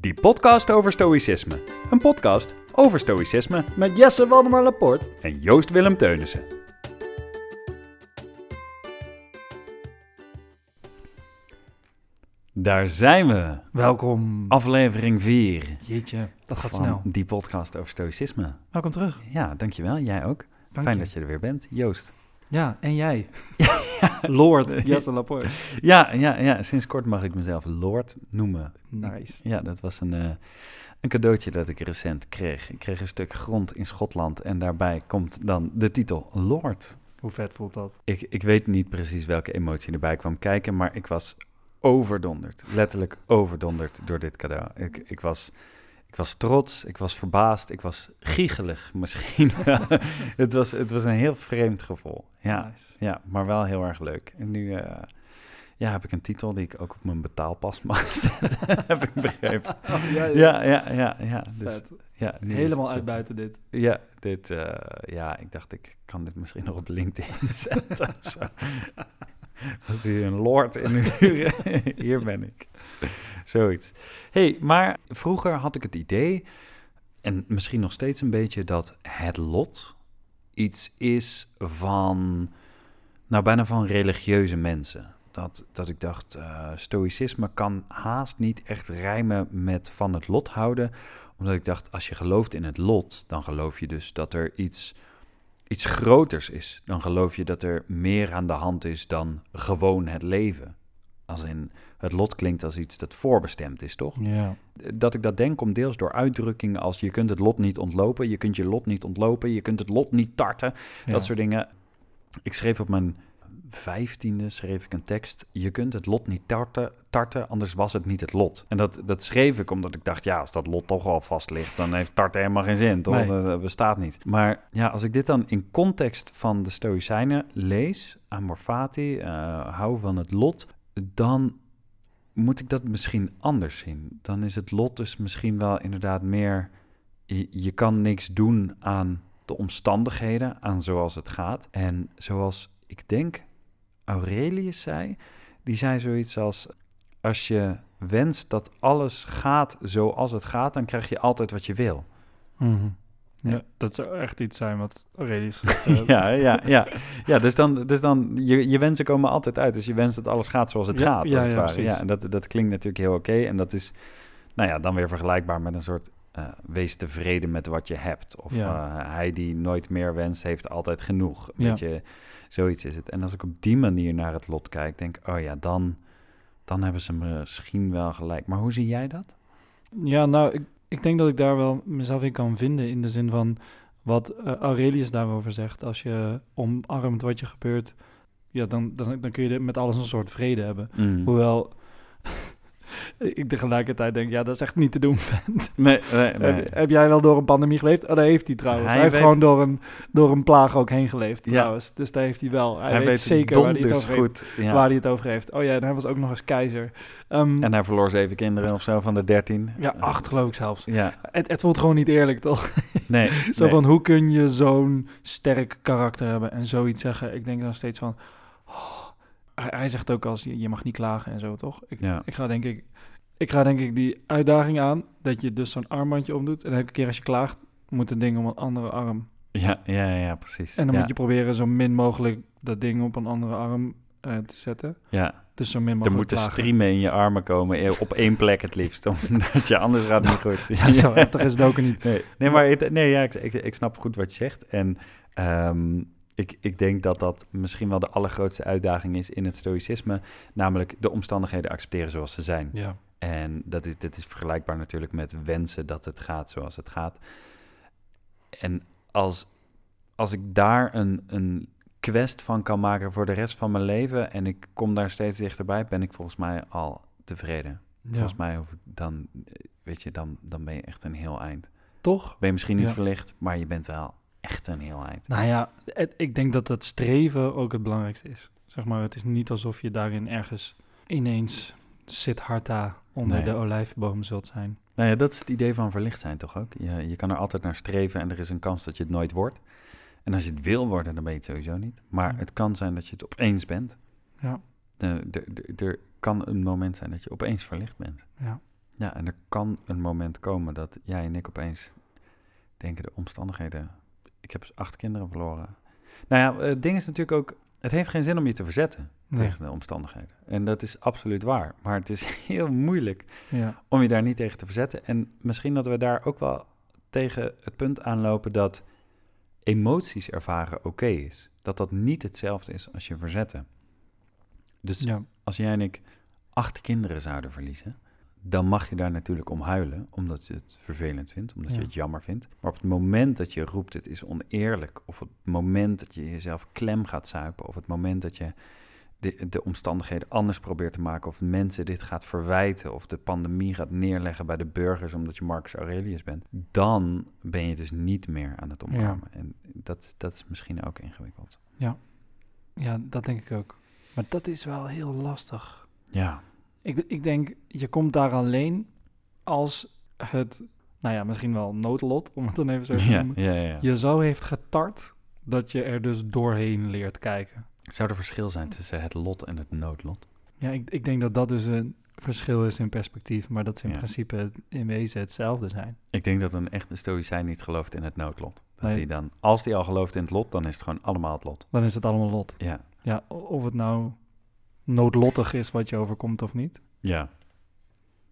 Die podcast over stoïcisme. Een podcast over stoïcisme Met Jesse Waldemar Laporte. en Joost Willem Teunissen. Daar zijn we. Welkom. Aflevering 4 Jeetje, dat gaat van snel. die podcast over stoïcisme. Welkom terug. Ja, dankjewel. Jij ook. Dank Fijn je. dat je er weer bent. Joost. Ja, en jij. Lord Jesse Laporte. Ja, ja, ja, sinds kort mag ik mezelf Lord noemen. Nice. Ja, dat was een, eh, een cadeautje dat ik recent kreeg. Ik kreeg een stuk grond in Schotland en daarbij komt dan de titel Lord. Hoe vet voelt dat? Ik, ik weet niet precies welke emotie erbij kwam kijken, maar ik was overdonderd. Letterlijk overdonderd door dit cadeau. Ik, ik, was, ik was trots, ik was verbaasd, ik was giegelig misschien. het, was, het was een heel vreemd gevoel. Ja, Nice. ja, maar wel heel erg leuk. En nu eh, ja, heb ik een titel die ik ook op mijn betaalpas mag zetten, heb ik begrepen. Oh, ja, Ja, ja, ja, ja. Dus, ja Helemaal uitbuiten dit. Ja, dit, eh, ja, ik dacht, ik kan dit misschien nog op LinkedIn zetten of zo. Als u een lord inhuren, hier ben ik. Zoiets. hey, maar vroeger had ik het idee, en misschien nog steeds een beetje, dat het lot iets is van, nou bijna van religieuze mensen. Dat, dat ik dacht, eh, stoïcisme kan haast niet echt rijmen met van het lot houden omdat ik dacht, als je gelooft in het lot, dan geloof je dus dat er iets, iets groters is. Dan geloof je dat er meer aan de hand is dan gewoon het leven. Als in, het lot klinkt als iets dat voorbestemd is, toch? Ja. Dat ik dat denk komt deels door uitdrukkingen als je kunt het lot niet ontlopen, je kunt je lot niet ontlopen, je kunt het lot niet tarten, dat soort dingen. Ik schreef op mijn vijftiende schreef ik een tekst. Je kunt het lot niet tarten, tarten, anders was het niet het lot. En dat, dat schreef ik omdat ik dacht, ja, als dat lot toch al vast ligt, dan heeft tarten helemaal geen zin, toch? Nee. Dat, bestaat niet. Maar ja, als ik dit dan in context van de Stoïcijnen lees, amor fati, eh, hou van het lot, dan moet ik dat misschien anders zien. Dan is het lot dus misschien wel inderdaad meer, je, je kan niks doen aan de omstandigheden, aan zoals het gaat. En zoals ik denk Aurelius zei, die zei zoiets als: als je wenst dat alles gaat zoals het gaat, dan krijg je altijd wat je wil. Mhm. Ja. ja. Dat zou echt iets zijn wat Aurelius gezegd heeft. Ja, ja, ja. ja dus dan, dus dan je, je wensen komen altijd uit. Dus je wenst dat alles gaat zoals het Ja, gaat. ja, het ja, ja en dat, dat klinkt natuurlijk heel oké. En dat is, nou ja, dan weer vergelijkbaar met een soort eh, wees tevreden met wat je hebt. Of Ja. eh, hij die nooit meer wenst, heeft altijd genoeg. Ja. Je, zoiets is het. En als ik op die manier naar het lot kijk, denk ik, oh ja, dan, dan hebben ze misschien wel gelijk. Maar hoe zie jij dat? Ja, nou, ik, ik denk dat ik daar wel mezelf in kan vinden. In de zin van wat eh, Aurelius daarover zegt. Als je omarmt wat je gebeurt, ja, dan, dan, dan kun je met alles een soort vrede hebben. Mm. Hoewel ik tegelijkertijd denk, ja, dat is echt niet te doen, vent. Nee, nee, nee. Heb, heb jij wel door een pandemie geleefd? Oh, dat heeft hij trouwens. Hij Hij, heeft weet- gewoon door een, door een plaag ook heen geleefd, Ja. trouwens. Dus daar heeft hij wel. Hij, hij weet, weet zeker waar hij, het over heeft, goed. Ja. waar hij het over heeft. Oh ja, en hij was ook nog eens keizer. Ehm, En hij verloor zeven kinderen of zo van de dertien. ja, acht geloof ik zelfs. Ja, Het, het voelt gewoon niet eerlijk, toch? nee. Zo nee. van, hoe kun je zo'n sterk karakter hebben en zoiets zeggen? Ik denk dan steeds van... oh, hij, hij zegt ook als, je, je mag niet klagen en zo, toch? Ik, Ja. ik ga denk ik... Ik ga denk ik die uitdaging aan, dat je dus zo'n armbandje omdoet. En elke keer als je klaagt, moet het ding om een andere arm. Ja, ja, ja, precies. En dan ja. moet je proberen zo min mogelijk dat ding op een andere arm eh, te zetten. Ja, Dus zo min er mogelijk moeten klagen. streamen in je armen komen, eh, op één plek het liefst, omdat je anders gaat het niet goed. Ja, zo heftig is het ook niet. Nee, nee maar het, nee, ja, ik, ik, ik snap goed wat je zegt. En ehm, ik, ik denk dat dat misschien wel de allergrootste uitdaging is in het stoïcisme, namelijk de omstandigheden accepteren zoals ze zijn. Ja, En dat is, dit is vergelijkbaar natuurlijk met wensen dat het gaat zoals het gaat. En als, als ik daar een, een quest van kan maken voor de rest van mijn leven en ik kom daar steeds dichterbij, ben ik volgens mij al tevreden. ja. Volgens mij hoef ik dan, eh, weet je, dan, dan ben je echt een heel eind. toch? Ben je misschien niet Ja. verlicht, maar je bent wel echt een heel eind. Nou ja, het- ik denk dat het streven ook het belangrijkste is. Zeg maar, het is niet alsof je daarin ergens ineens Siddhartha onder Nee. de olijfboom zult zijn. Nou ja, dat is het idee van verlicht zijn toch ook? Je, je kan er altijd naar streven en er is een kans dat je het nooit wordt. En als je het wil worden, dan ben je het sowieso niet. Maar Ja. het kan zijn dat je het opeens bent. Ja. Er kan een moment zijn dat je opeens verlicht bent. Ja. Ja, en er kan een moment komen dat jij en ik opeens denken de omstandigheden. Ik heb acht kinderen verloren. Nou ja, het ding is natuurlijk ook. Het heeft geen zin om je te verzetten Nee. tegen de omstandigheden. En dat is absoluut waar. Maar het is heel moeilijk Ja. om je daar niet tegen te verzetten. En misschien dat we daar ook wel tegen het punt aanlopen dat emoties ervaren oké is. Dat dat niet hetzelfde is als je verzetten. Dus ja. als jij en ik acht kinderen zouden verliezen, dan mag je daar natuurlijk om huilen, omdat je het vervelend vindt, omdat je Ja. het jammer vindt. Maar op het moment dat je roept, het is oneerlijk, of op het moment dat je jezelf klem gaat zuipen, of het moment dat je de, de omstandigheden anders probeert te maken, of mensen dit gaat verwijten, of de pandemie gaat neerleggen bij de burgers omdat je Marcus Aurelius bent, dan ben je dus niet meer aan het omarmen. En dat, dat is misschien ook ingewikkeld. ja, dat denk ik ook. Maar dat is wel heel lastig. Ja, Ik, ik denk, je komt daar alleen als het, nou ja, misschien wel noodlot, om het dan even zo te noemen, ja, ja. ja. je zo heeft getart dat je er dus doorheen leert kijken. Zou er verschil zijn tussen het lot en het noodlot? Ja, ik, ik denk dat dat dus een verschil is in perspectief, maar dat ze in Ja. principe in wezen hetzelfde zijn. Ik denk dat een echte stoïcijn niet gelooft in het noodlot. Dat Nee. hij dan, als hij al gelooft in het lot, dan is het gewoon allemaal het lot. Dan is het allemaal lot. Ja, Ja, of het nou noodlottig is wat je overkomt of niet. ja.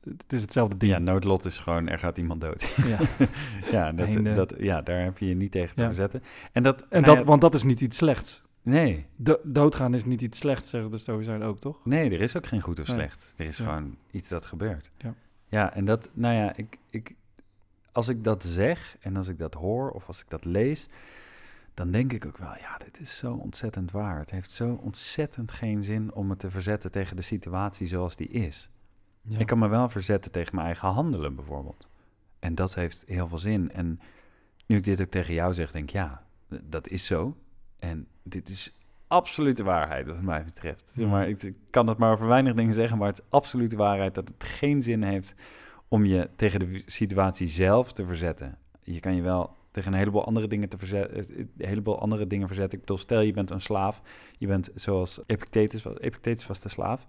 Het is hetzelfde ding. ja noodlot is gewoon, er gaat iemand dood. Ja. ja, dat, Einde. dat, ja, daar heb je je niet tegen te Ja. verzetten. En, dat, En nou dat, ja, want dat is niet iets slechts. nee, Do- doodgaan is niet iets slechts, zeggen de Stoïcijnen ook, toch? nee, er is ook geen goed of Nee. slecht. Er is Ja. gewoon iets dat gebeurt. Ja. ja, en dat, nou ja, ik, ik, als ik dat zeg en als ik dat hoor of als ik dat lees, dan denk ik ook wel, ja, dit is zo ontzettend waar. Het heeft zo ontzettend geen zin om me te verzetten tegen de situatie zoals die is. Ja. Ik kan me wel verzetten tegen mijn eigen handelen bijvoorbeeld. En dat heeft heel veel zin. En nu ik dit ook tegen jou zeg, denk ik, ja, dat is zo. En dit is absolute waarheid wat mij betreft. Zeg maar, ik, ik kan dat maar over weinig dingen zeggen, maar het is absolute waarheid dat het geen zin heeft om je tegen de situatie zelf te verzetten. Je kan je wel tegen een heleboel andere dingen te verzetten, een heleboel andere dingen verzetten. Ik bedoel, stel je bent een slaaf, je bent zoals Epictetus, was- Epictetus was de slaaf.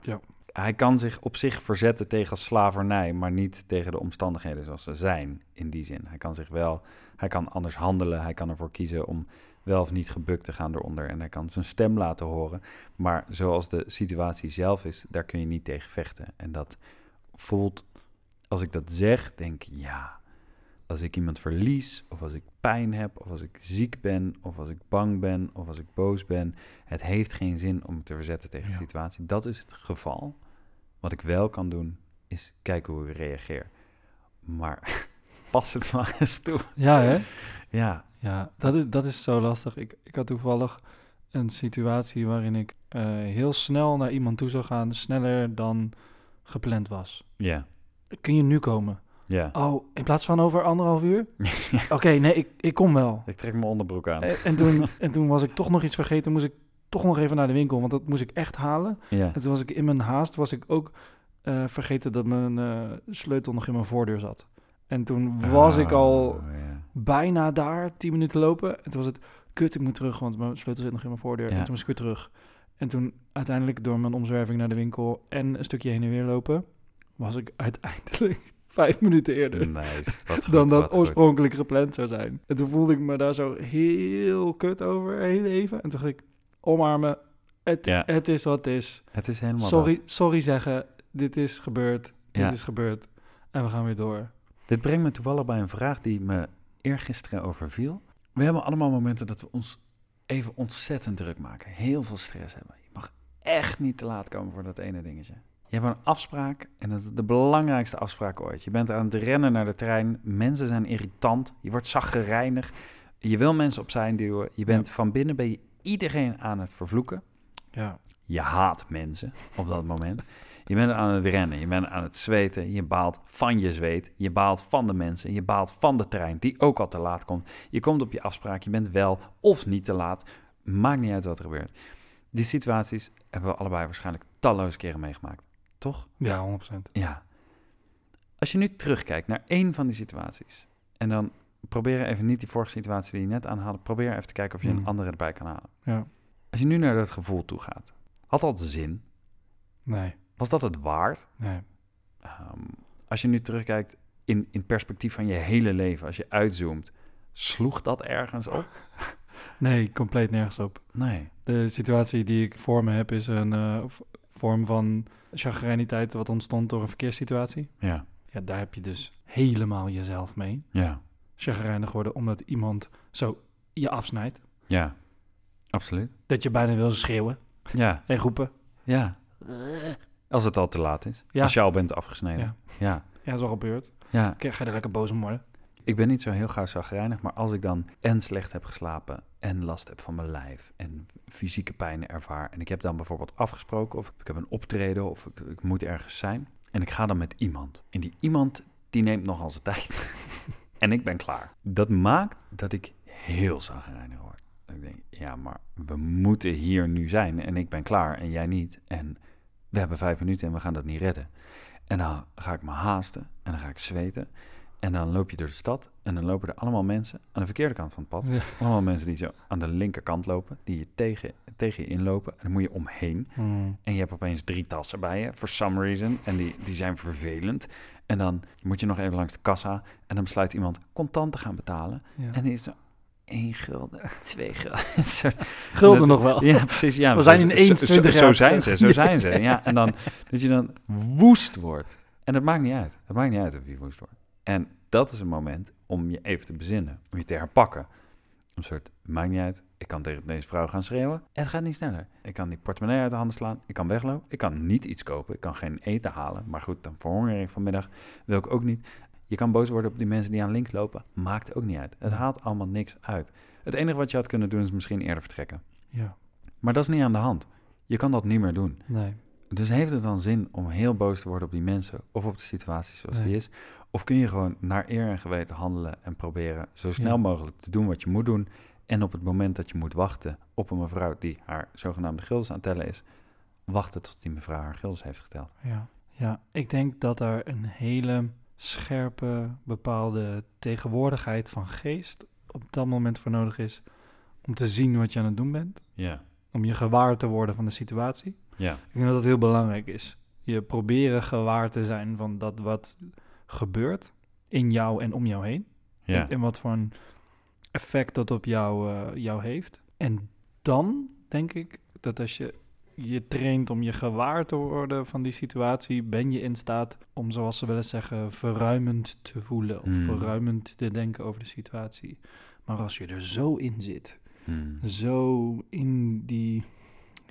Ja. Hij kan zich op zich verzetten tegen slavernij, maar niet tegen de omstandigheden zoals ze zijn in die zin. Hij kan zich wel, hij kan anders handelen, hij kan ervoor kiezen om wel of niet gebukt te gaan eronder en hij kan zijn stem laten horen. Maar zoals de situatie zelf is, daar kun je niet tegen vechten. En dat voelt, als ik dat zeg, denk ik, ja, als ik iemand verlies, of als ik pijn heb, of als ik ziek ben, of als ik bang ben, of als ik boos ben, het heeft geen zin om me te verzetten tegen de situatie. Dat is het geval. Wat ik wel kan doen, is kijken hoe ik reageer. Maar pas het maar eens toe. Ja, hè? Ja, Ja, dat is, dat is zo lastig. Ik, ik had toevallig een situatie waarin ik eh, heel snel naar iemand toe zou gaan, sneller dan gepland was. ja, Kun je nu komen? Ja. Oh, in plaats van over anderhalf uur? Oké, nee, ik, ik kom wel. Ik trek mijn onderbroek aan. En, en, toen, en toen was ik toch nog iets vergeten, moest ik toch nog even naar de winkel, want dat moest ik echt halen. Ja, En toen was ik in mijn haast, was ik ook eh, vergeten dat mijn eh, sleutel nog in mijn voordeur zat. En toen was ik al Oh, bijna daar, tien minuten lopen. En toen was het, kut, ik moet terug, want mijn sleutel zit nog in mijn voordeur. Ja. En toen moest ik weer terug. En toen uiteindelijk door mijn omzwerving naar de winkel en een stukje heen en weer lopen, was ik uiteindelijk vijf minuten eerder Nice. Wat goed, dan dat wat goed. oorspronkelijk gepland zou zijn. En toen voelde ik me daar zo heel kut over, heel even. En toen dacht ik, omarmen, het, Ja. het is wat het is. Het is helemaal Sorry, dat. sorry zeggen, dit is gebeurd, dit Ja. is gebeurd. En we gaan weer door. Dit brengt me toevallig bij een vraag die me eergisteren overviel. We hebben allemaal momenten dat we ons even ontzettend druk maken. Heel veel stress hebben. Je mag echt niet te laat komen voor dat ene dingetje. Je hebt een afspraak en dat is de belangrijkste afspraak ooit. Je bent aan het rennen naar de trein. Mensen zijn irritant. Je wordt zaggerijnig. Je wil mensen opzij duwen. Je bent van binnen ben je iedereen aan het vervloeken. Ja, Je haat mensen op dat moment. Je bent aan het rennen, je bent aan het zweten, je baalt van je zweet, je baalt van de mensen, je baalt van de trein die ook al te laat komt. Je komt op je afspraak, je bent wel of niet te laat, maakt niet uit wat er gebeurt. Die situaties hebben we allebei waarschijnlijk talloze keren meegemaakt, toch? ja 100%. Ja. Als je nu terugkijkt naar één van die situaties en dan probeer even niet die vorige situatie die je net aanhaalde, probeer even te kijken of je een Hmm. andere erbij kan halen. Ja, Als je nu naar dat gevoel toe gaat, had dat zin? nee, Was dat het waard? nee. Ehm, als je nu terugkijkt in, in perspectief van je hele leven, als je uitzoomt, sloeg dat ergens op? Nee, compleet nergens op. Nee. De situatie die ik voor me heb is een eh, vorm van chagrijniteit wat ontstond door een verkeerssituatie. Ja, Ja, daar heb je dus helemaal jezelf mee. ja, Chagrijnig worden omdat iemand zo je afsnijdt. ja. Absoluut. Dat je bijna wil schreeuwen Ja, en roepen. ja. Als het al te laat is. Ja. Als je al bent afgesneden. Ja. Ja. Ja, dat is al gebeurd. ja. Ga je er lekker boos om worden. Ik ben niet zo heel gauw zagrijnig, maar als ik dan en slecht heb geslapen en last heb van mijn lijf en fysieke pijnen ervaar en ik heb dan bijvoorbeeld afgesproken of ik heb een optreden of ik, ik moet ergens zijn en ik ga dan met iemand en die iemand die neemt nogal zijn tijd en ik ben klaar. Dat maakt dat ik heel zagrijnig word. Ik denk, ja, maar we moeten hier nu zijn en ik ben klaar en jij niet en we hebben vijf minuten en we gaan dat niet redden. En dan ga ik me haasten en dan ga ik zweten. En dan loop je door de stad en dan lopen er allemaal mensen aan de verkeerde kant van het pad. Ja. Allemaal mensen die zo aan de linkerkant lopen, die je tegen, tegen je inlopen. En dan moet je omheen. Hmm. En je hebt opeens drie tassen bij je, for some reason. En die, die zijn vervelend. En dan moet je nog even langs de kassa. En dan besluit iemand contant te gaan betalen. Ja. En die is zo, één gulden, twee gulden. Gulden dat- nog wel. ja, precies. Ja, We zo- zijn in zo- eens zo, 20 zo jaar zijn ze, zo zijn ze. Ja, en dan dat je dan woest wordt. En dat maakt niet uit. Het maakt niet uit of je woest wordt. En dat is een moment om je even te bezinnen, om je te herpakken. Een soort, maakt niet uit, ik kan tegen deze vrouw gaan schreeuwen. Het gaat niet sneller. Ik kan die portemonnee uit de handen slaan, ik kan weglopen, ik kan niet iets kopen, ik kan geen eten halen. Maar goed, dan verhonger ik vanmiddag, wil ik ook niet. Je kan boos worden op die mensen die aan links lopen, maakt ook niet uit. Het haalt allemaal niks uit. Het enige wat je had kunnen doen is misschien eerder vertrekken. Ja, Maar dat is niet aan de hand. Je kan dat niet meer doen. nee. Dus heeft het dan zin om heel boos te worden op die mensen of op de situatie zoals Nee. die is? Of kun je gewoon naar eer en geweten handelen en proberen zo snel Ja. mogelijk te doen wat je moet doen? En op het moment dat je moet wachten op een mevrouw die haar zogenaamde guldens aan het tellen is, wachten tot die mevrouw haar guldens heeft geteld. Ja. ja, ik denk dat er een hele scherpe, bepaalde tegenwoordigheid van geest op dat moment voor nodig is om te zien wat je aan het doen bent. Ja, Om je gewaar te worden van de situatie. Ja, Ik denk dat dat heel belangrijk is. Je proberen gewaar te zijn van dat wat gebeurt in jou en om jou heen. ja, En, en wat voor een effect dat op jou, eh, jou heeft. En dan denk ik dat als je je traint om je gewaar te worden van die situatie, ben je in staat om, zoals ze wel eens zeggen, verruimend te voelen of Hmm. verruimend te denken over de situatie. Maar als je er zo in zit, Hmm. zo in die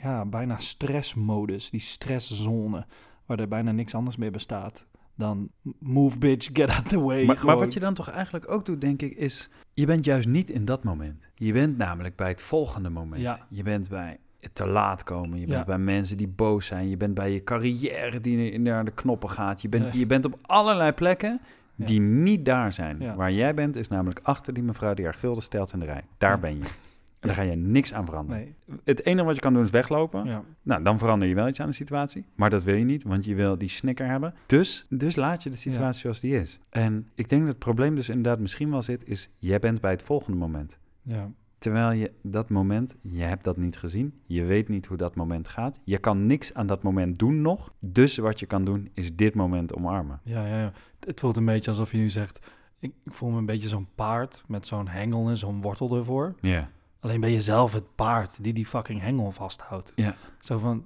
ja, bijna stressmodus, die stresszone, waar er bijna niks anders meer bestaat dan move bitch, get out the way. Maar, wat je dan toch eigenlijk ook doet, denk ik, is... Je bent juist niet in dat moment. Je bent namelijk bij het volgende moment. Ja. Je bent bij het te laat komen. Je bent Ja. bij mensen die boos zijn. Je bent bij je carrière die naar de knoppen gaat. Je bent, Ja. je bent op allerlei plekken die niet daar zijn. Ja. Waar jij bent is namelijk achter die mevrouw die haar gulden stelt in de rij. Daar ben je. En daar ga je niks aan veranderen. Nee, Het enige wat je kan doen is weglopen. ja. Nou, dan verander je wel iets aan de situatie. Maar dat wil je niet, want je wil die snicker hebben. Dus, dus laat je de situatie zoals die is. En ik denk dat het probleem dus inderdaad misschien wel zit, is jij bent bij het volgende moment. Ja, Terwijl je dat moment, je hebt dat niet gezien. Je weet niet hoe dat moment gaat. Je kan niks aan dat moment doen nog. Dus wat je kan doen, is dit moment omarmen. ja, ja, ja. Het voelt een beetje alsof je nu zegt... Ik, ik voel me een beetje zo'n paard met zo'n hengel en zo'n wortel ervoor. Ja. Alleen ben je zelf het paard die die fucking hengel vasthoudt. Ja. Zo van,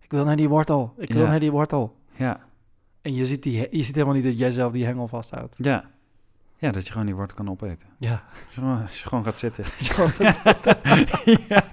ik wil naar die wortel, ik wil naar die wortel. Ja. En je ziet, die, je ziet helemaal niet dat jij zelf die hengel vasthoudt. Ja. Ja, dat je gewoon die wortel kan opeten. Ja. Als je gewoon, gaat zitten. Ja.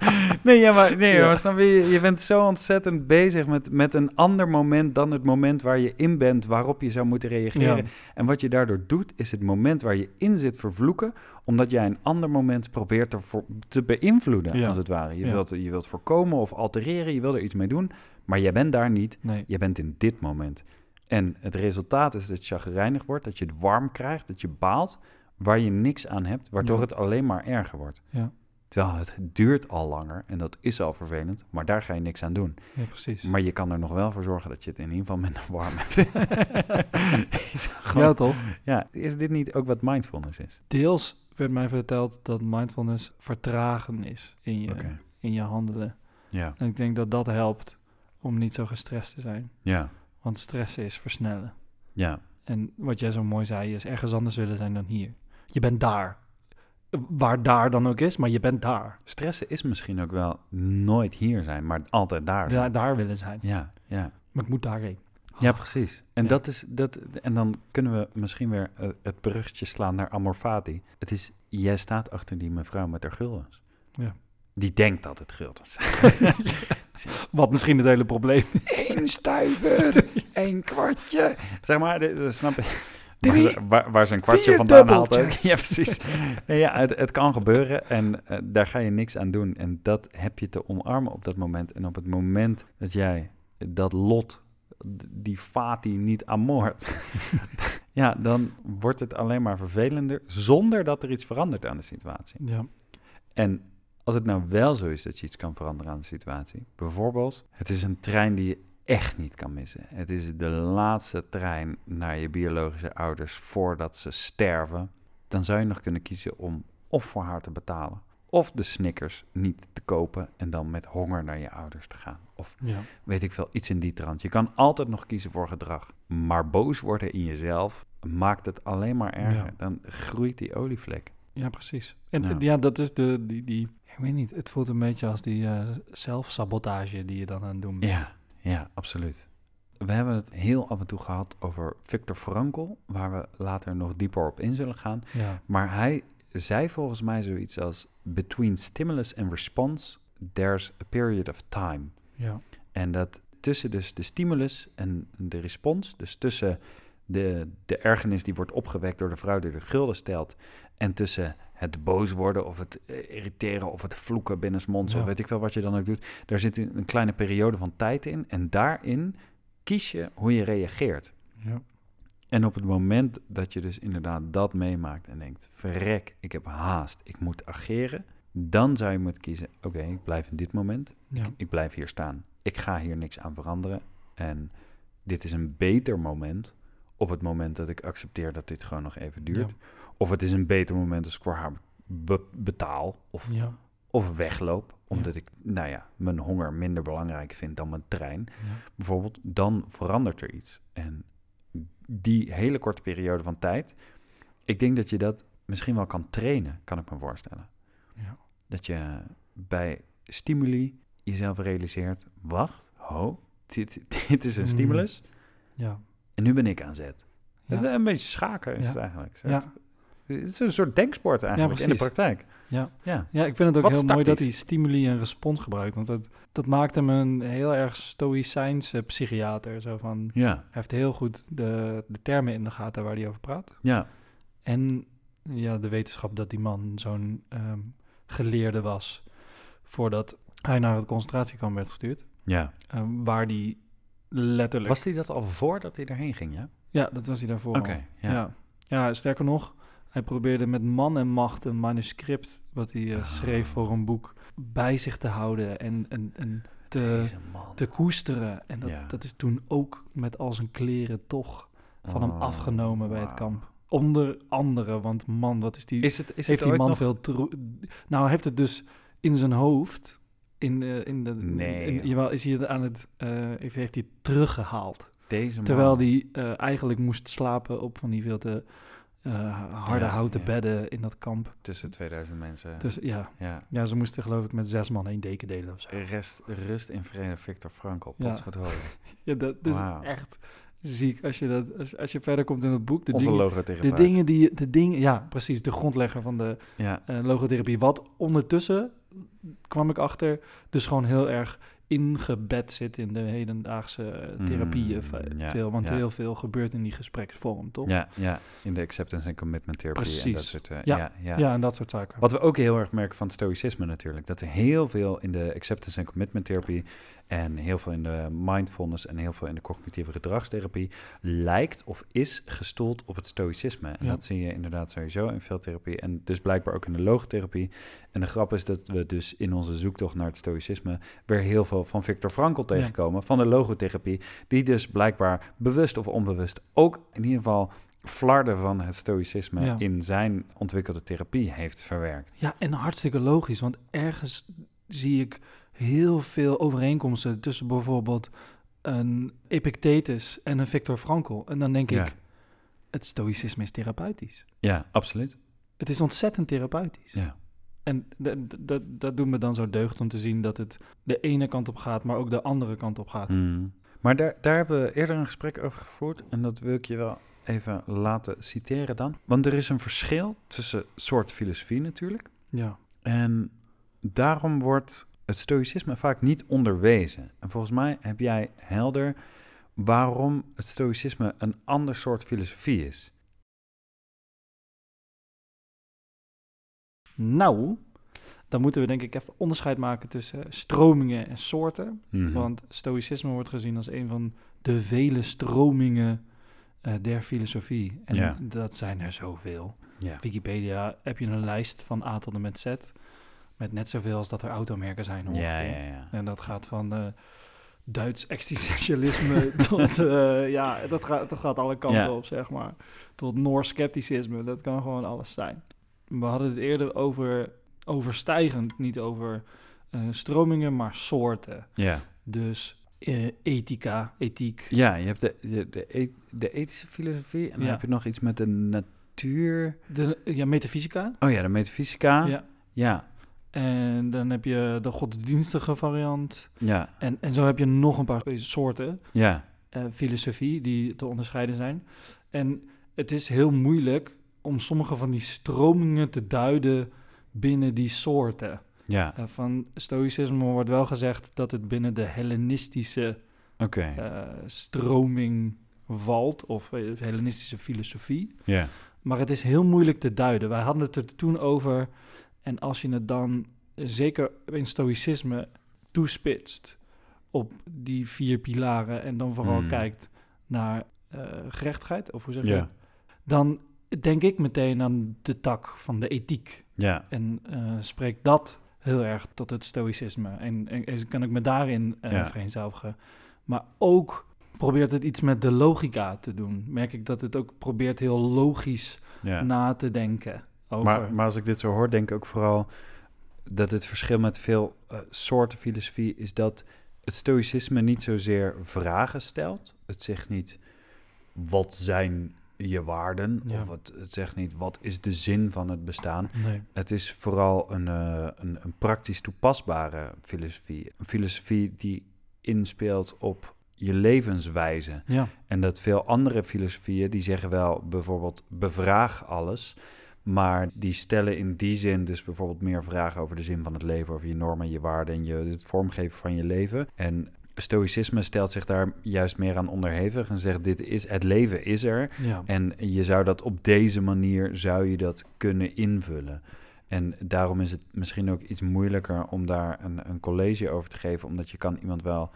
Nee, ja, maar, nee, Ja. maar snap je, je bent zo ontzettend bezig met, met een ander moment dan het moment waar je in bent, waarop je zou moeten reageren. Ja. En wat je daardoor doet, is het moment waar je in zit vervloeken, omdat jij een ander moment probeert te, voor, te beïnvloeden, als het ware. Je, wilt, je wilt voorkomen of altereren, je wil er iets mee doen, maar jij bent daar niet, Nee. je bent in dit moment. En het resultaat is dat je chagrijnig wordt, dat je het warm krijgt, dat je baalt, waar je niks aan hebt, waardoor Ja. het alleen maar erger wordt. Ja. Terwijl het duurt al langer en dat is al vervelend, maar daar ga je niks aan doen. ja, precies. Maar je kan er nog wel voor zorgen dat je het in ieder geval minder warm hebt. Gewoon- Ja, toch? ja, is dit niet ook wat mindfulness is? Deels werd mij verteld dat mindfulness vertragen is in je, in je handelen. Ja, En ik denk dat dat helpt om niet zo gestrest te zijn. ja, Want stress is versnellen. ja, En wat jij zo mooi zei, is ergens anders willen zijn dan hier. Je bent daar. Waar daar dan ook is, maar je bent daar. Stressen is misschien ook wel nooit hier zijn, maar altijd daar zijn. Daar, daar willen zijn. Ja, ja. Maar ik moet daarheen. Ja, precies. En, Ja. dat is, dat, en dan kunnen we misschien weer eh, het bruggetje slaan naar Amor Fati. Het is, jij staat achter die mevrouw met haar guldens. Ja. Die denkt dat het guldens Wat misschien het hele probleem is. Eén stuiver, één kwartje. Zeg maar, dit- snap je? Waar, Drie, waar, een kwartje vandaan haalt ook. Ja, precies. Nee, ja, het, het kan gebeuren en eh, daar ga je niks aan doen. En dat heb je te omarmen op dat moment. En op het moment dat jij dat lot, die fati niet amoort... ja, dan wordt het alleen maar vervelender... zonder dat er iets verandert aan de situatie. Ja, En als het nou wel zo is dat je iets kan veranderen aan de situatie, bijvoorbeeld, het is een trein die je echt niet kan missen. Het is de laatste trein naar je biologische ouders voordat ze sterven. Dan zou je nog kunnen kiezen om of voor haar te betalen, of de Snickers niet te kopen en dan met honger naar je ouders te gaan. Of ja. weet ik veel, iets in die trant. Je kan altijd nog kiezen voor gedrag. Maar boos worden in jezelf maakt het alleen maar erger. Ja. Dan groeit die olievlek. ja precies. En Ja. ja. ja, dat is de, die, die, ik weet niet, het voelt een beetje als die eh, zelfsabotage die je dan aan het doen bent. Ja, ja, absoluut. We hebben het heel af en toe gehad over Viktor Frankl, waar we later nog dieper op in zullen gaan. Ja, Maar hij zei volgens mij zoiets als: Between stimulus and response, there's a period of time. ja, En dat tussen dus de stimulus en de respons, dus tussen de, de ergernis die wordt opgewekt door de vrouw die de gulden stelt, en tussen het boos worden of het eh, irriteren of het vloeken binnensmonds Ja. of weet ik wel wat je dan ook doet, daar zit een kleine periode van tijd in en daarin kies je hoe je reageert. ja, En op het moment dat je dus inderdaad dat meemaakt en denkt, verrek, ik heb haast, ik moet ageren, dan zou je moeten kiezen, oké, ik blijf in dit moment ja, ik blijf hier staan. Ik ga hier niks aan veranderen. En dit is een beter moment op het moment dat ik accepteer dat dit gewoon nog even duurt. Ja. Of het is een beter moment als ik voor haar be- betaal of, ja, of wegloop. Omdat ik, nou ja, mijn honger minder belangrijk vind dan mijn trein. Bijvoorbeeld, dan verandert er iets. En die hele korte periode van tijd, ik denk dat je dat misschien wel kan trainen, kan ik me voorstellen. Ja. Dat je bij stimuli jezelf realiseert, wacht, ho, dit, dit is een Mm. stimulus ja. en nu ben ik aan zet. Ja. Het is een beetje schaken is Ja. het eigenlijk. Ja. Het, is een soort denksport eigenlijk in de praktijk. Ja. Ja, Ja, ik vind het ook Wat heel mooi dat hij stimuli en respons gebruikt. Want dat, dat maakt hem een heel erg stoïcijnse psychiater. Zo van, hij heeft heel goed de, de termen in de gaten waar hij over praat. ja, En ja, de wetenschap dat die man zo'n ehm, geleerde was... voordat hij naar het concentratiekamp werd gestuurd. ja. ehm, waar die letterlijk... Was hij dat al voordat hij erheen ging, ja? Ja, dat was hij daarvoor Oké. Ja. ja. sterker nog, hij probeerde met man en macht een manuscript... wat hij eh, Ah. schreef voor een boek bij zich te houden... en, en, en te, te koesteren. En dat, Ja. dat is toen ook met al zijn kleren toch van hem Oh, afgenomen bij het kamp. Onder andere, want man, wat is die... Is het, is heeft het die man nog... veel... Nou, heeft het dus in zijn hoofd... In de, in de, Nee, in- jawel, is hij het aan het, eh, heeft, heeft hij teruggehaald. Deze man. Terwijl hij eh, eigenlijk moest slapen op van die veel te eh, harde Ja, houten ja. bedden in dat kamp. Tussen 2000 mensen. Dus ja, ja. ja, ze moesten geloof ik met zes man één deken delen of zo. Rest, rust in vrede, Victor Frankl. Potverdorie. Ja, dat, is echt ziek als je, dat, als, als je verder komt in het boek. De Onze dingen, de dingen die, de dingen, ja, precies, de grondlegger van de Ja, eh, logotherapie. Wat ondertussen, kwam ik achter, dus gewoon heel erg ingebed zit in de hedendaagse eh, therapieën. Mm, ja, veel, want ja. heel veel gebeurt in die gespreksvorm, toch? ja, ja, in de acceptance en commitment therapie en dat Precies. soort... eh, Ja, ja, ja. Ja, en dat soort zaken. Wat we ook heel erg merken van stoïcisme natuurlijk. Dat er heel veel in de acceptance en commitment therapie... en heel veel in de mindfulness en heel veel in de cognitieve gedragstherapie... lijkt of is gestoeld op het stoïcisme. En Ja. dat zie je inderdaad sowieso in veel therapie. En dus blijkbaar ook in de logotherapie. En de grap is dat we dus in onze zoektocht naar het stoïcisme... weer heel veel van Viktor Frankl tegenkomen, van de logotherapie... die dus blijkbaar bewust of onbewust ook in ieder geval... flarden van het stoïcisme Ja. in zijn ontwikkelde therapie heeft verwerkt. Ja, en hartstikke logisch, want ergens zie ik heel veel overeenkomsten tussen bijvoorbeeld een Epictetus en een Viktor Frankl. En dan denk Ja. ik, het stoïcisme is therapeutisch. Ja, absoluut. Het is ontzettend therapeutisch. Ja. En dat, doet me dan zo deugd om te zien dat het de ene kant op gaat, maar ook de andere kant op gaat. Mm. Maar daar, daar hebben we eerder een gesprek over gevoerd. En dat wil ik je wel even laten citeren dan. Want er is een verschil tussen soort filosofie natuurlijk. Ja. En daarom wordt het stoïcisme vaak niet onderwezen. En volgens mij heb jij helder waarom het stoïcisme een ander soort filosofie is. Nou, dan moeten we denk ik even onderscheid maken tussen stromingen en soorten. Mhm. Want stoïcisme wordt gezien als een van de vele stromingen eh, der filosofie. En Ja. dat zijn er zoveel. Wikipedia heb je een lijst van A tot en met Z. Met net zoveel als dat er automerken zijn ongeveer. Ja, ja, ja. En dat gaat van eh, Duits existentialisme tot... eh, ja, dat gaat, dat gaat alle kanten Ja. op, zeg maar. Tot Noors scepticisme. Dat kan gewoon alles zijn. We hadden het eerder over overstijgend. Niet over eh, stromingen, maar soorten. Ja, Dus eh, ethica, ethiek. ja je hebt de, de, de, e- de ethische filosofie en dan Ja. heb je nog iets met de natuur. De, ja, metafysica. Oh ja, de metafysica. Ja. ja. En dan heb je de godsdienstige variant. Ja, En, en zo heb je nog een paar soorten. ja, eh, filosofie die te onderscheiden zijn. En het is heel moeilijk om sommige van die stromingen te duiden binnen die soorten. ja. Eh, van stoïcisme wordt wel gezegd dat het binnen de Hellenistische eh, stroming valt, of Hellenistische filosofie. Ja, Maar het is heel moeilijk te duiden. Wij hadden het er toen over. En als je het dan, zeker in stoïcisme, toespitst op die vier pilaren en dan vooral Hmm. kijkt naar eh, gerechtigheid, of hoe zeg je? Dan denk ik meteen aan de tak van de ethiek. En eh spreekt dat heel erg tot het stoïcisme. En, en, en kan ik me daarin Ja. vereenzelvigen. Maar ook probeert het iets met de logica te doen. Merk ik dat het ook probeert heel logisch na te denken over... Maar, maar als ik dit zo hoor, denk ik ook vooral dat het verschil met veel eh, soorten filosofie is dat het stoïcisme niet zozeer vragen stelt. Het zegt niet wat zijn je waarden, Ja. of het, het zegt niet wat is de zin van het bestaan. nee. Het is vooral een, eh, een, een praktisch toepasbare filosofie. Een filosofie die inspeelt op je levenswijze. Ja, En dat veel andere filosofieën, die zeggen wel bijvoorbeeld bevraag alles. Maar die stellen in die zin dus bijvoorbeeld meer vragen over de zin van het leven, over je normen, je waarden en je, het vormgeven van je leven. En stoïcisme stelt zich daar juist meer aan onderhevig en zegt dit is, het leven is er. ja. En je zou dat op deze manier, zou je dat kunnen invullen. En daarom is het misschien ook iets moeilijker om daar een, een college over te geven, omdat je kan iemand wel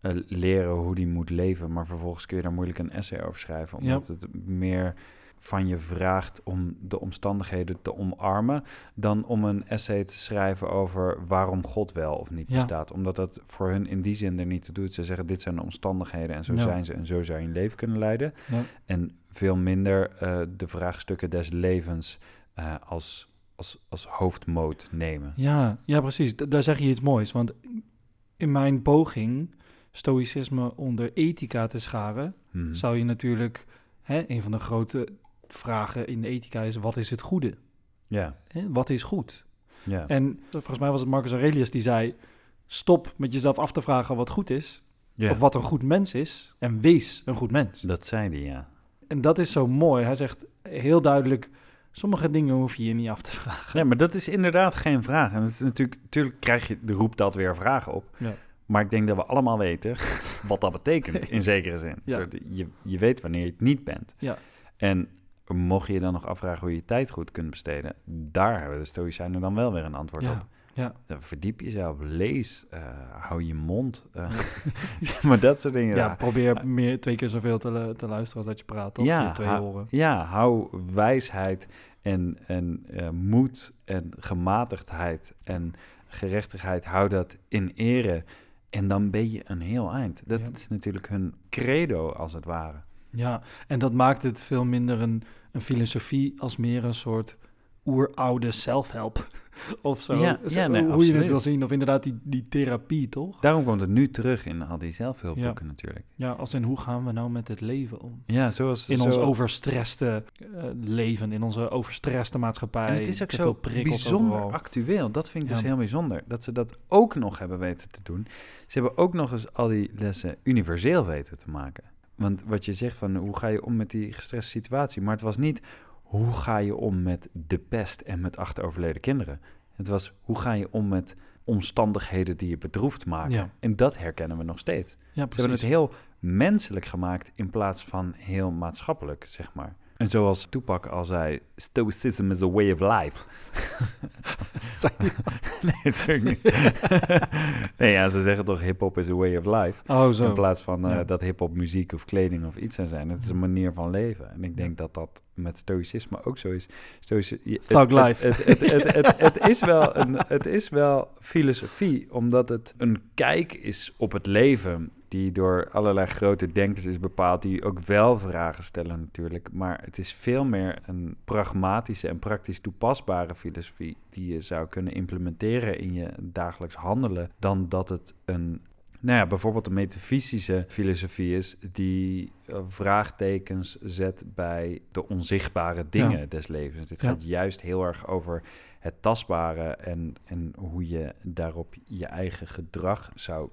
eh, leren hoe die moet leven, maar vervolgens kun je daar moeilijk een essay over schrijven, Ja. omdat het meer van je vraagt om de omstandigheden te omarmen, dan om een essay te schrijven over waarom God wel of niet Ja. bestaat. Omdat dat voor hun in die zin er niet toe doet. Ze zeggen, dit zijn de omstandigheden en zo Ja. zijn ze en zo zou je een leven kunnen leiden. Ja. En veel minder eh, de vraagstukken des levens eh, als, als, als hoofdmoot nemen. Ja, ja, precies. D- daar zeg je iets moois. Want in mijn poging stoïcisme onder ethica te scharen, Hmm. zou je natuurlijk... Hè, een van de grote vragen in de ethica is, wat is het goede? Ja, wat is goed? ja. En volgens mij was het Marcus Aurelius die zei... stop met jezelf af te vragen wat goed is... ja. of wat een goed mens is... en wees een goed mens. Dat zei hij, ja. En dat is zo mooi. Hij zegt heel duidelijk... sommige dingen hoef je je niet af te vragen. Ja, maar dat is inderdaad geen vraag. En het is natuurlijk, natuurlijk krijg je, roept dat weer vragen op. Ja. Maar ik denk dat we allemaal weten wat dat betekent, in zekere zin. Ja. Je, je weet wanneer je het niet bent. Ja. En mocht je je dan nog afvragen hoe je je tijd goed kunt besteden, daar hebben de Stoïcijnen dan wel weer een antwoord Ja, op. ja. Dan Verdiep jezelf, lees, eh, hou je mond. eh, maar dat soort dingen. Ja, probeer meer, twee keer zoveel te, te luisteren als dat je praat, toch? Ja, Je twee ha- oren. Ja, hou wijsheid en, en eh, moed en gematigdheid en gerechtigheid, hou dat in ere. En dan ben je een heel eind. Dat Ja. is natuurlijk hun credo, als het ware. Ja, en dat maakt het veel minder een, een filosofie als meer een soort oeroude self-help of zo. Ja, Zo, ja, nee, hoe je het wil zien. Of inderdaad die, die therapie, toch? Daarom komt het nu terug in al die zelfhulpboeken natuurlijk. Ja, als in hoe gaan we nou met het leven om? Ja, zoals... In zo, ons overstresste eh, leven, in onze overstresste maatschappij. En het is ook zo bijzonder overal. actueel. Dat vind ik dus Ja. heel bijzonder. Dat ze dat ook nog hebben weten te doen. Ze hebben ook nog eens al die lessen universeel weten te maken. Want wat je zegt van hoe ga je om met die gestreste situatie. Maar het was niet hoe ga je om met de pest en met acht overleden kinderen. Het was hoe ga je om met omstandigheden die je bedroefd maken. Ja. En dat herkennen we nog steeds. Ja, Ze hebben het heel menselijk gemaakt in plaats van heel maatschappelijk, zeg maar. En zoals Tupac al zei, stoicism is a way of life. Nee, natuurlijk niet. nee, ja, ze zeggen toch hip-hop is a way of life. Oh, zo. In plaats van eh, Ja. dat hip-hop muziek of kleding of iets zou zijn. Het is een manier van leven. En ik denk dat dat met stoïcisme ook zo is. Thug life. Het, het, het, het, het is wel een, het is wel filosofie, omdat het een kijk is op het leven die door allerlei grote denkers is bepaald, die ook wel vragen stellen natuurlijk. Maar het is veel meer een pragmatische en praktisch toepasbare filosofie die je zou kunnen implementeren in je dagelijks handelen, dan dat het een nou ja, bijvoorbeeld een metafysische filosofie is die eh, vraagtekens zet bij de onzichtbare dingen Ja. des levens. Dit Ja. gaat juist heel erg over het tastbare en, en hoe je daarop je eigen gedrag zou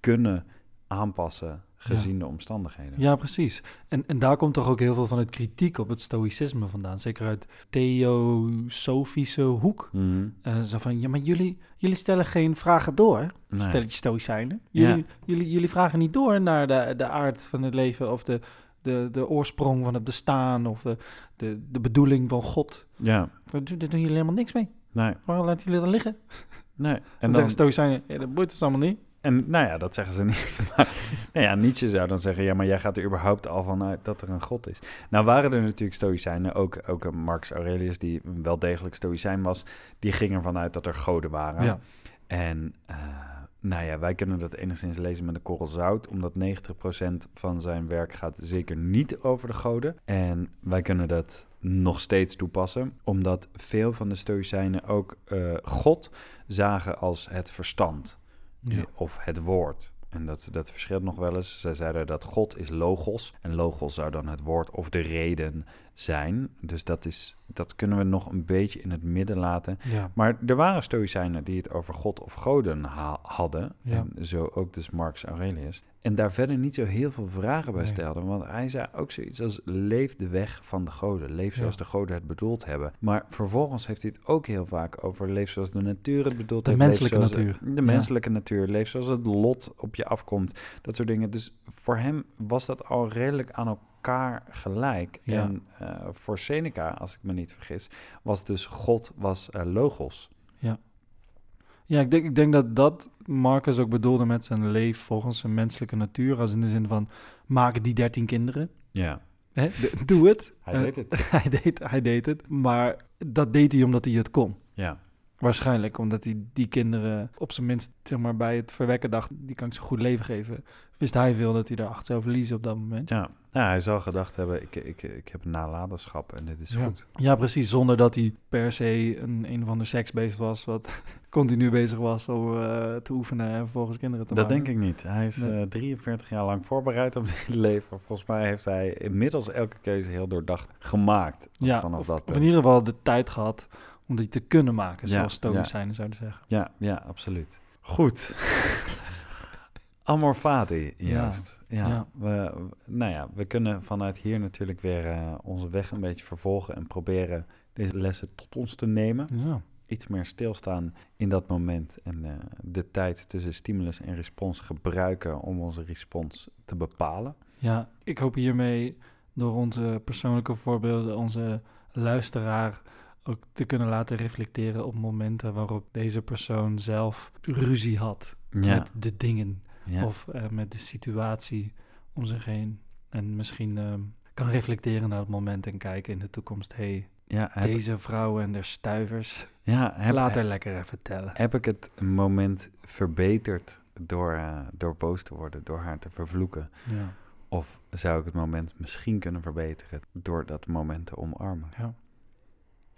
kunnen aanpassen gezien de omstandigheden. Ja, precies. En, en daar komt toch ook heel veel van het kritiek op het stoïcisme vandaan. Zeker uit theosofische hoek. Mhm. Eh, zo van, ja, maar jullie, jullie stellen geen vragen door. Nee. Stelletje stoïcijnen. Ja. Jullie, jullie, jullie vragen niet door naar de, de aard van het leven... of de, de, de oorsprong van het bestaan... of de, de, de bedoeling van God. Ja, Daar doen, daar doen jullie helemaal niks mee. nee, Waarom laten jullie dat liggen? nee. En En dan dan, zeggen stoïcijnen, ja, dat boeit ons allemaal niet. En nou ja, dat zeggen ze niet. Maar nou ja, Nietzsche zou dan zeggen, ja, maar jij gaat er überhaupt al vanuit dat er een god is. Nou waren er natuurlijk stoïcijnen, ook, ook Marcus Aurelius, die wel degelijk stoïcijn was, die ging ervan uit dat er goden waren. Ja. En eh, nou ja, wij kunnen dat enigszins lezen met een korrel zout, omdat 90% van zijn werk gaat zeker niet over de goden. En wij kunnen dat nog steeds toepassen, omdat veel van de stoïcijnen ook eh, God zagen als het verstand Of het woord. En dat, dat verschilt nog wel eens. Zij zeiden dat God is logos. En logos zou dan het woord of de reden zijn. Dus dat, is, dat kunnen we nog een beetje in het midden laten. Ja. Maar er waren stoïcijnen die het over God of goden ha- hadden. Ja. En zo ook dus Marcus Aurelius. En daar verder niet zo heel veel vragen bij Nee. stelden. Want hij zei ook zoiets als leef de weg van de goden. Leef zoals Ja. de goden het bedoeld hebben. Maar vervolgens heeft hij het ook heel vaak over leef zoals de natuur het bedoeld De heeft. menselijke natuur. De menselijke natuur. Leef zoals het lot op je afkomt. Dat soort dingen. Dus voor hem was dat al redelijk aan elkaar gelijk. Ja. En eh, voor Seneca, als ik me niet vergis, was dus God was eh, logos. Ja, ik denk, ik denk dat dat Marcus ook bedoelde met zijn leef volgens zijn menselijke natuur. Als in de zin van, maak die dertien kinderen. Ja, Hè? Doe het. hij deed het. hij, deed, hij deed het. Maar dat deed hij omdat hij het kon. Ja, Waarschijnlijk omdat hij die kinderen op zijn minst zeg maar, bij het verwekken dacht... die kan ik zo'n goed leven geven. Wist hij veel dat hij er acht zou verliezen op dat moment. ja. ja hij zal gedacht hebben, ik, ik, ik heb nalatenschap en dit is Ja. goed. Ja, precies. Zonder dat hij per se een, een of ander seksbeest was... wat continu bezig was om eh, te oefenen en vervolgens kinderen te Dat maken. denk ik niet. Hij is Nee. eh, 43 jaar lang voorbereid op dit leven. Volgens mij heeft hij inmiddels elke keuze heel doordacht gemaakt. Ja, vanaf of, dat of punt. in ieder geval de tijd gehad om die te kunnen maken, zoals stoïcijnen zouden zeggen. Ja, ja, absoluut. Goed. Amor fati, juist. Ja. ja. We, nou ja, we kunnen vanuit hier natuurlijk weer eh, onze weg een beetje vervolgen en proberen deze lessen tot ons te nemen. Ja, Iets meer stilstaan in dat moment en eh, de tijd tussen stimulus en respons gebruiken om onze respons te bepalen. ja, ik hoop hiermee door onze persoonlijke voorbeelden onze luisteraar ook te kunnen laten reflecteren op momenten waarop deze persoon zelf ruzie had Ja, met de dingen ja. of eh, met de situatie om zich heen. En misschien ehm, kan reflecteren naar het moment en kijken in de toekomst. hey, ja, heb, deze vrouw en de stuivers, ja heb, laat er lekker even tellen. heb ik het moment verbeterd door, eh, door boos te worden, door haar te vervloeken? Ja, Of zou ik het moment misschien kunnen verbeteren door dat moment te omarmen? ja.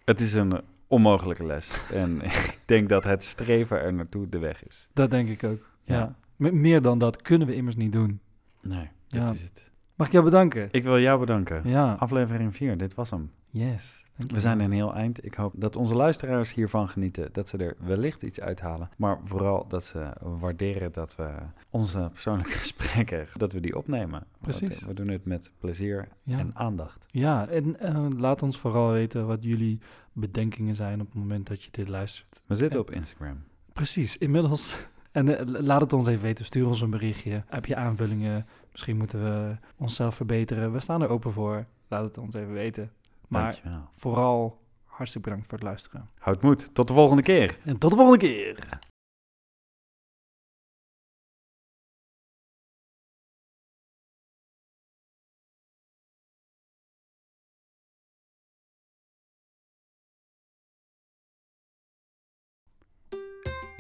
Het is een onmogelijke les. en ik denk dat het streven er naartoe de weg is. Dat denk ik ook. Ja. Ja. Me- Meer dan dat kunnen we immers niet doen. Nee, Ja. dat is het. Mag ik jou bedanken? Ik wil jou bedanken. Ja, Aflevering 4, dit was hem. Yes. We zijn een heel eind. Ik hoop dat onze luisteraars hiervan genieten. Dat ze er wellicht iets uithalen. Maar vooral dat ze waarderen dat we onze persoonlijke gesprekken, dat we die opnemen. Want, Precies. eh, We doen het met plezier Ja. en aandacht. Ja, en eh, laat ons vooral weten wat jullie bedenkingen zijn op het moment dat je dit luistert. We zitten op Instagram. Precies, inmiddels. En eh, laat het ons even weten. Stuur ons een berichtje. Heb je aanvullingen? Misschien moeten we onszelf verbeteren. We staan er open voor. Laat het ons even weten. Maar Dankjewel. vooral hartstikke bedankt voor het luisteren. Houd moed. Tot de volgende keer. En tot de volgende keer.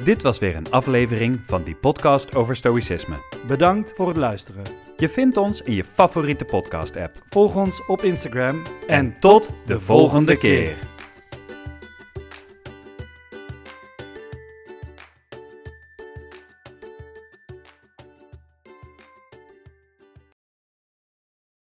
Dit was weer een aflevering van die podcast over stoïcisme. Bedankt voor het luisteren. Je vindt ons in je favoriete podcast-app. Volg ons op Instagram En tot de volgende keer.